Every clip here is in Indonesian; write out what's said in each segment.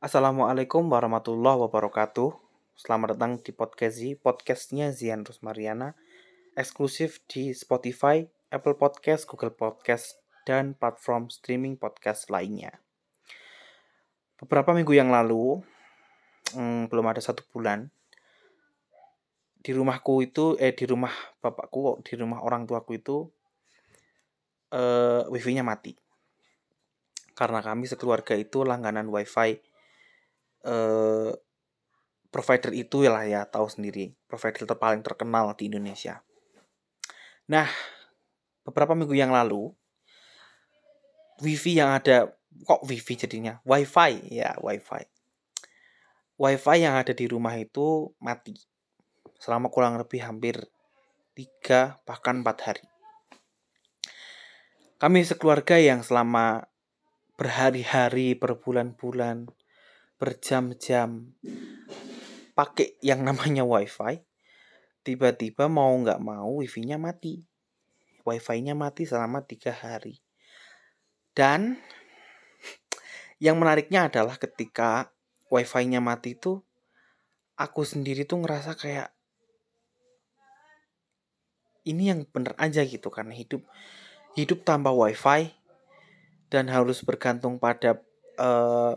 Assalamualaikum warahmatullahi wabarakatuh. Selamat datang di podcast Z, podcastnya Zian Rusmariana, eksklusif di Spotify, Apple Podcast, Google Podcast, dan platform streaming podcast lainnya. Beberapa minggu yang lalu, hmm, belum ada satu bulan, di rumahku itu, eh di rumah bapakku, di rumah orang tuaku itu, eh, wifi-nya mati. Karena kami sekeluarga itu langganan wifi eh, provider itu lah ya tahu sendiri. Provider terpaling terkenal di Indonesia. Nah, beberapa minggu yang lalu wifi yang ada kok wifi jadinya? Wifi ya wifi. Wifi yang ada di rumah itu mati. Selama kurang lebih hampir tiga bahkan empat hari. Kami sekeluarga yang selama berhari-hari berbulan-bulan berjam-jam. Pakai yang namanya wifi tiba-tiba mau nggak mau wifi-nya mati. Wifi-nya mati selama tiga hari. Dan yang menariknya adalah ketika wifi-nya mati itu aku sendiri tuh ngerasa kayak ini yang bener aja gitu karena hidup hidup tanpa wifi dan harus bergantung pada uh,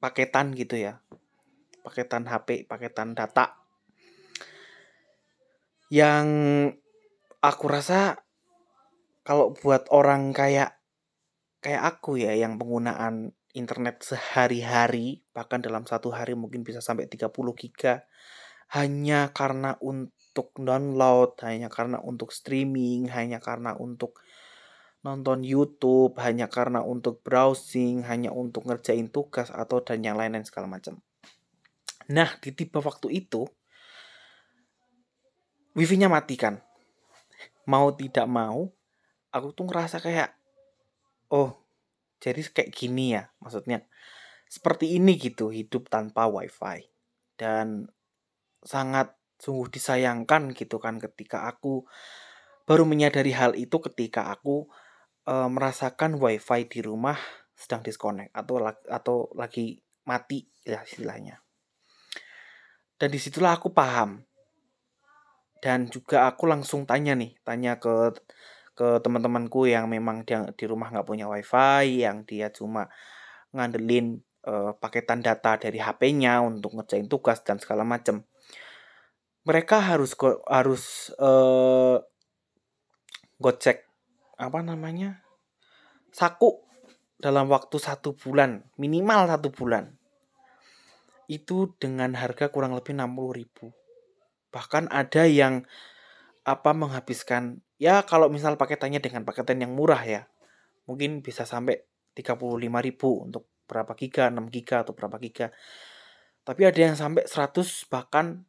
paketan gitu ya. Paketan HP paketan data. Yang aku rasa kalau buat orang kayak kayak aku ya yang penggunaan internet sehari-hari bahkan dalam satu hari mungkin bisa sampai 30 giga hanya karena untuk download hanya karena untuk streaming hanya karena untuk nonton YouTube hanya karena untuk browsing, hanya untuk ngerjain tugas atau dan yang lain-lain segala macam. Nah, di tipe waktu itu wifi-nya mati kan. Mau tidak mau, aku tuh ngerasa kayak oh, jadi kayak gini ya. Maksudnya seperti ini gitu hidup tanpa wifi. Dan sangat sungguh disayangkan gitu kan ketika aku baru menyadari hal itu ketika aku uh, merasakan wifi di rumah sedang disconnect atau atau lagi mati ya istilahnya. Dan di situlah aku paham. Dan juga aku langsung tanya nih, tanya ke ke teman-temanku yang memang dia di rumah nggak punya wifi, yang dia cuma ngandelin uh, paketan data dari HP-nya untuk ngerjain tugas dan segala macam. Mereka harus go, harus uh, gocek apa namanya saku dalam waktu satu bulan minimal satu bulan. Itu dengan harga kurang lebih 60 ribu. Bahkan ada yang apa menghabiskan ya kalau misal paketannya dengan paketan yang murah ya mungkin bisa sampai 35 ribu untuk berapa giga 6 giga atau berapa giga. Tapi ada yang sampai 100 bahkan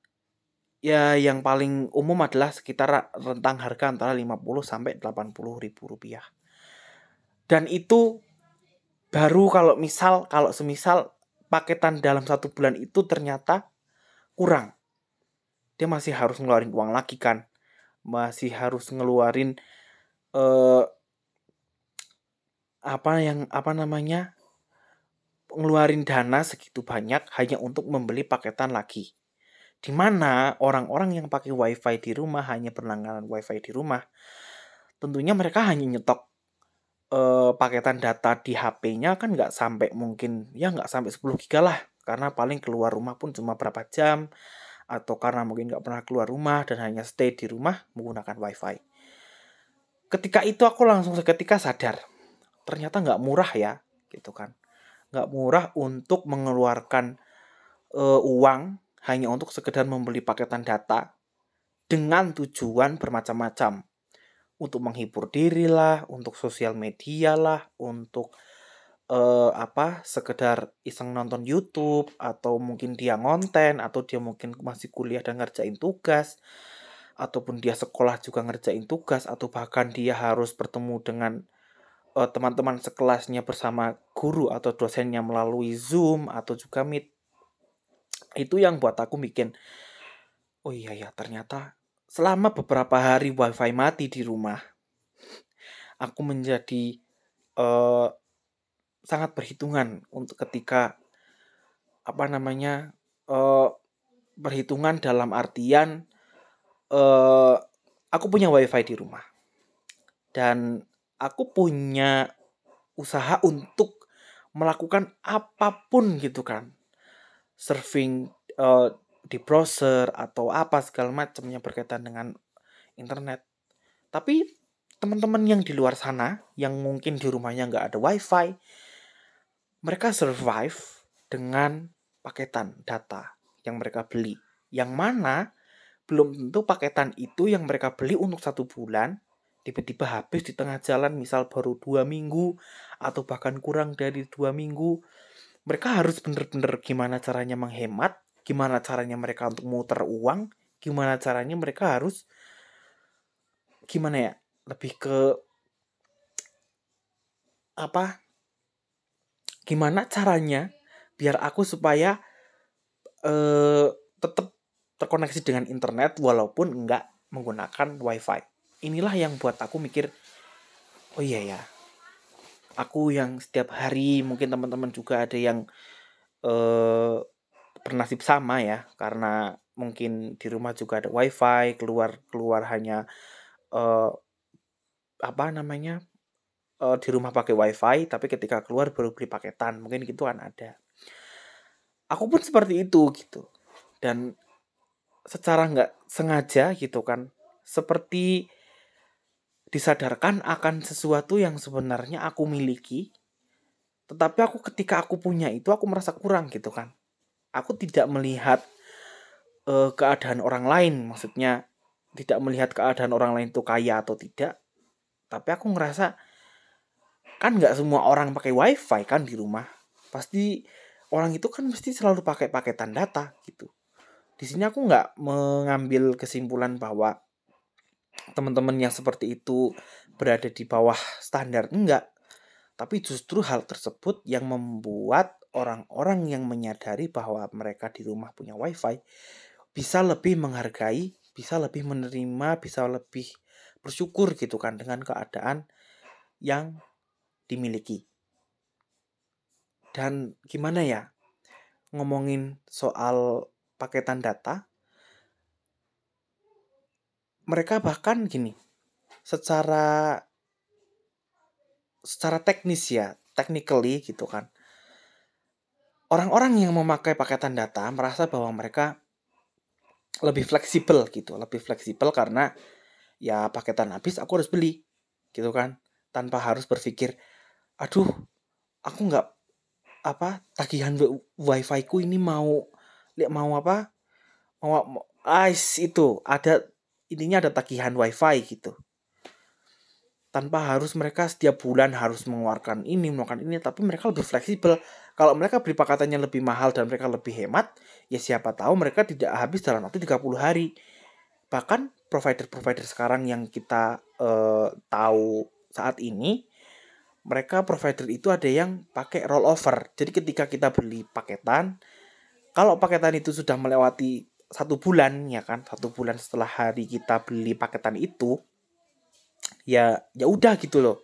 ya yang paling umum adalah sekitar rentang harga antara 50 sampai 80 ribu rupiah. Dan itu baru kalau misal kalau semisal paketan dalam satu bulan itu ternyata kurang. Dia masih harus ngeluarin uang lagi kan. Masih harus ngeluarin eh apa yang apa namanya? ngeluarin dana segitu banyak hanya untuk membeli paketan lagi di mana orang-orang yang pakai wifi di rumah hanya berlangganan wifi di rumah tentunya mereka hanya nyetok uh, paketan data di HP-nya kan nggak sampai mungkin ya nggak sampai 10 giga lah. Karena paling keluar rumah pun cuma berapa jam atau karena mungkin nggak pernah keluar rumah dan hanya stay di rumah menggunakan wifi. Ketika itu aku langsung seketika sadar ternyata nggak murah ya gitu kan. Nggak murah untuk mengeluarkan uh, uang hanya untuk sekedar membeli paketan data dengan tujuan bermacam-macam. Untuk menghibur diri lah, untuk sosial media lah, untuk uh, apa sekedar iseng nonton YouTube atau mungkin dia ngonten atau dia mungkin masih kuliah dan ngerjain tugas ataupun dia sekolah juga ngerjain tugas atau bahkan dia harus bertemu dengan uh, teman-teman sekelasnya bersama guru atau dosennya melalui Zoom atau juga Meet itu yang buat aku bikin oh iya ya ternyata selama beberapa hari wifi mati di rumah aku menjadi uh, sangat perhitungan untuk ketika apa namanya uh, perhitungan dalam artian uh, aku punya wifi di rumah. Dan aku punya usaha untuk melakukan apa pun gitu kan surfing uh, di browser atau apa segala macamnya berkaitan dengan internet. Tapi teman-teman yang di luar sana yang mungkin di rumahnya nggak ada wifi mereka survive dengan paketan data yang mereka beli. Yang mana belum tentu paketan itu yang mereka beli untuk satu bulan tiba-tiba habis di tengah jalan misal baru dua minggu atau bahkan kurang dari dua minggu mereka harus bener-bener gimana caranya menghemat gimana caranya mereka untuk muter uang gimana caranya mereka harus gimana ya lebih ke apa gimana caranya biar aku supaya eh, tetap terkoneksi dengan internet walaupun enggak menggunakan wifi. Inilah yang buat aku mikir oh iya ya aku yang setiap hari mungkin teman-teman juga ada yang eh, bernasib sama ya karena mungkin di rumah juga ada wifi keluar keluar hanya eh, apa namanya uh, di rumah pakai wifi tapi ketika keluar baru beli paketan mungkin gitu kan ada. Aku pun seperti itu gitu. Dan secara nggak sengaja gitu kan seperti disadarkan akan sesuatu yang sebenarnya aku miliki tetapi aku ketika aku punya itu aku merasa kurang gitu kan. Aku tidak melihat uh, keadaan orang lain maksudnya tidak melihat keadaan orang lain itu kaya atau tidak tapi aku ngerasa kan nggak semua orang pakai wifi kan di rumah. Pasti orang itu kan mesti selalu pakai paketan data gitu. Di sini aku nggak mengambil kesimpulan bahwa teman-teman yang seperti itu berada di bawah standar enggak tapi justru hal tersebut yang membuat orang-orang yang menyadari bahwa mereka di rumah punya wifi bisa lebih menghargai bisa lebih menerima bisa lebih bersyukur gitu kan dengan keadaan yang dimiliki. Dan gimana ya ngomongin soal paketan data, mereka bahkan gini, secara secara teknis ya, technically gitu kan. Orang-orang yang memakai paketan data merasa bahwa mereka lebih fleksibel gitu, lebih fleksibel karena ya paketan habis aku harus beli gitu kan tanpa harus berpikir aduh aku nggak apa tagihan wifi ku ini mau lihat mau apa mau ice itu ada intinya ada tagihan wifi gitu. Tanpa harus mereka setiap bulan harus mengeluarkan ini mengeluarkan ini tapi mereka lebih fleksibel. Kalau mereka beli paketannya lebih mahal dan mereka lebih hemat ya siapa tahu mereka tidak habis dalam waktu 30 hari. Bahkan provider-provider sekarang yang kita uh, tahu saat ini mereka provider itu ada yang pakai rollover. Jadi ketika kita beli paketan, kalau paketan itu sudah melewati satu bulan ya kan, satu bulan setelah hari kita beli paketan itu, ya ya udah gitu loh.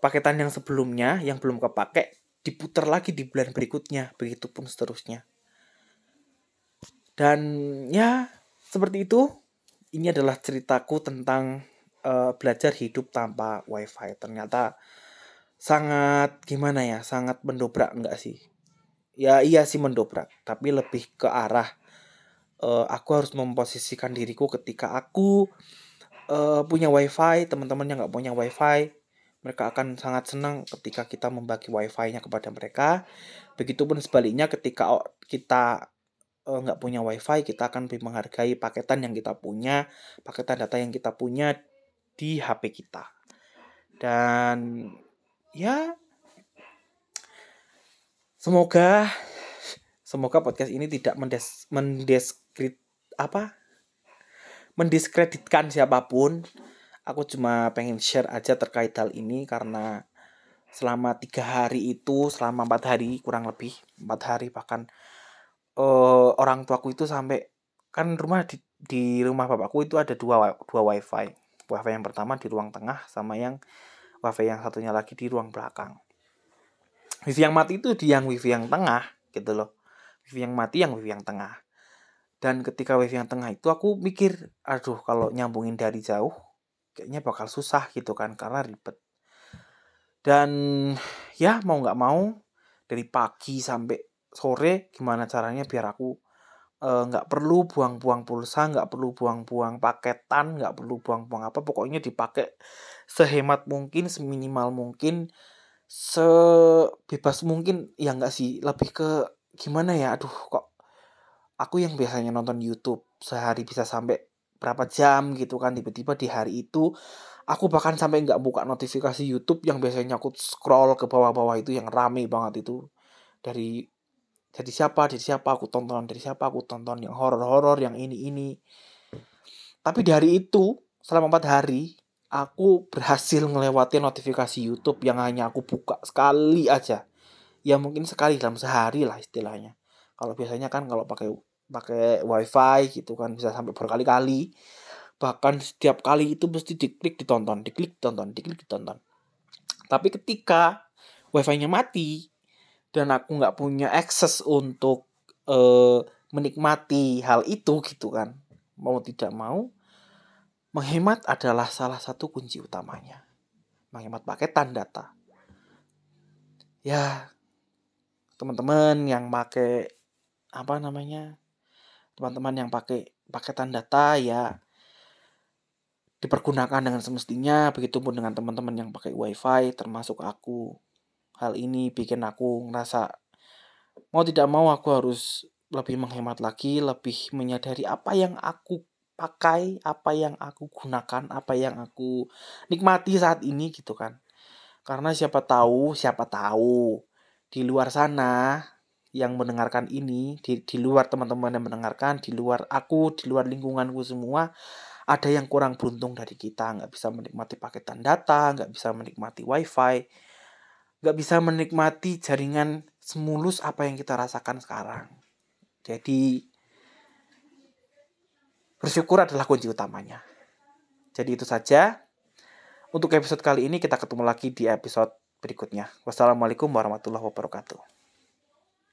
Paketan yang sebelumnya yang belum kepake diputar lagi di bulan berikutnya, begitu pun seterusnya. Dan ya seperti itu ini adalah ceritaku tentang uh, belajar hidup tanpa wifi. Ternyata sangat gimana ya, sangat mendobrak enggak sih? Ya iya sih mendobrak, tapi lebih ke arah uh, aku harus memposisikan diriku ketika aku uh, punya wifi, teman-teman yang nggak punya wifi, mereka akan sangat senang ketika kita membagi wifi-nya kepada mereka. Begitupun sebaliknya ketika kita Eh, nggak punya wifi kita akan lebih menghargai paketan yang kita punya paketan data yang kita punya di HP kita dan ya semoga semoga podcast ini tidak mendes mendeskrit apa? Mendiskreditkan siapa pun aku cuma pengen share aja terkait hal ini karena selama tiga hari itu selama empat hari kurang lebih empat hari bahkan uh, orang tuaku itu sampai kan rumah di di rumah bapakku itu ada dua dua wifi. Wifi yang pertama di ruang tengah sama yang wifi yang satunya lagi di ruang belakang. Wifi yang mati itu di yang wifi yang tengah gitu loh. Wifi yang mati yang wifi yang tengah dan ketika wifi yang tengah itu aku mikir aduh kalau nyambungin dari jauh kayaknya bakal susah gitu kan karena ribet. Dan ya mau nggak mau dari pagi sampai sore gimana caranya biar aku nggak uh, perlu buang-buang pulsa nggak perlu buang-buang paketan nggak perlu buang-buang apa pokoknya dipakai sehemat mungkin seminimal mungkin sebebas mungkin. Ya nggak sih lebih ke gimana ya aduh kok aku yang biasanya nonton YouTube sehari bisa sampai berapa jam gitu kan tiba-tiba di hari itu aku bahkan sampai nggak buka notifikasi YouTube yang biasanya aku scroll ke bawah-bawah itu yang rame banget itu. Dari dari siapa dari siapa aku tonton dari siapa aku tonton yang horor-horor yang ini ini tapi di hari itu selama empat hari aku berhasil melewati notifikasi YouTube yang hanya aku buka sekali aja. Ya mungkin sekali dalam sehari lah istilahnya kalau biasanya kan kalau pakai pakai wifi gitu kan bisa sampai berkali-kali. Bahkan setiap kali itu mesti diklik ditonton diklik ditonton diklik ditonton. Tapi ketika wifi-nya mati dan aku nggak punya akses untuk uh, menikmati hal itu gitu kan mau tidak mau menghemat adalah salah satu kunci utamanya. Menghemat paketan data. Ya teman-teman yang pakai apa namanya teman-teman yang pakai paketan data ya dipergunakan dengan semestinya begitupun dengan teman-teman yang pakai wifi termasuk aku. Hal ini bikin aku ngerasa mau tidak mau aku harus lebih menghemat lagi lebih menyadari apa yang aku pakai apa yang aku gunakan apa yang aku nikmati saat ini gitu kan. Karena siapa tahu siapa tahu di luar sana yang mendengarkan ini di, di luar teman-teman yang mendengarkan di luar aku di luar lingkunganku semua ada yang kurang beruntung dari kita. Nggak bisa menikmati paketan data nggak bisa menikmati wifi nggak bisa menikmati jaringan semulus apa yang kita rasakan sekarang. Jadi bersyukur adalah kunci utamanya. Jadi itu saja. Untuk episode kali ini kita ketemu lagi di episode berikutnya. Wassalamualaikum warahmatullahi wabarakatuh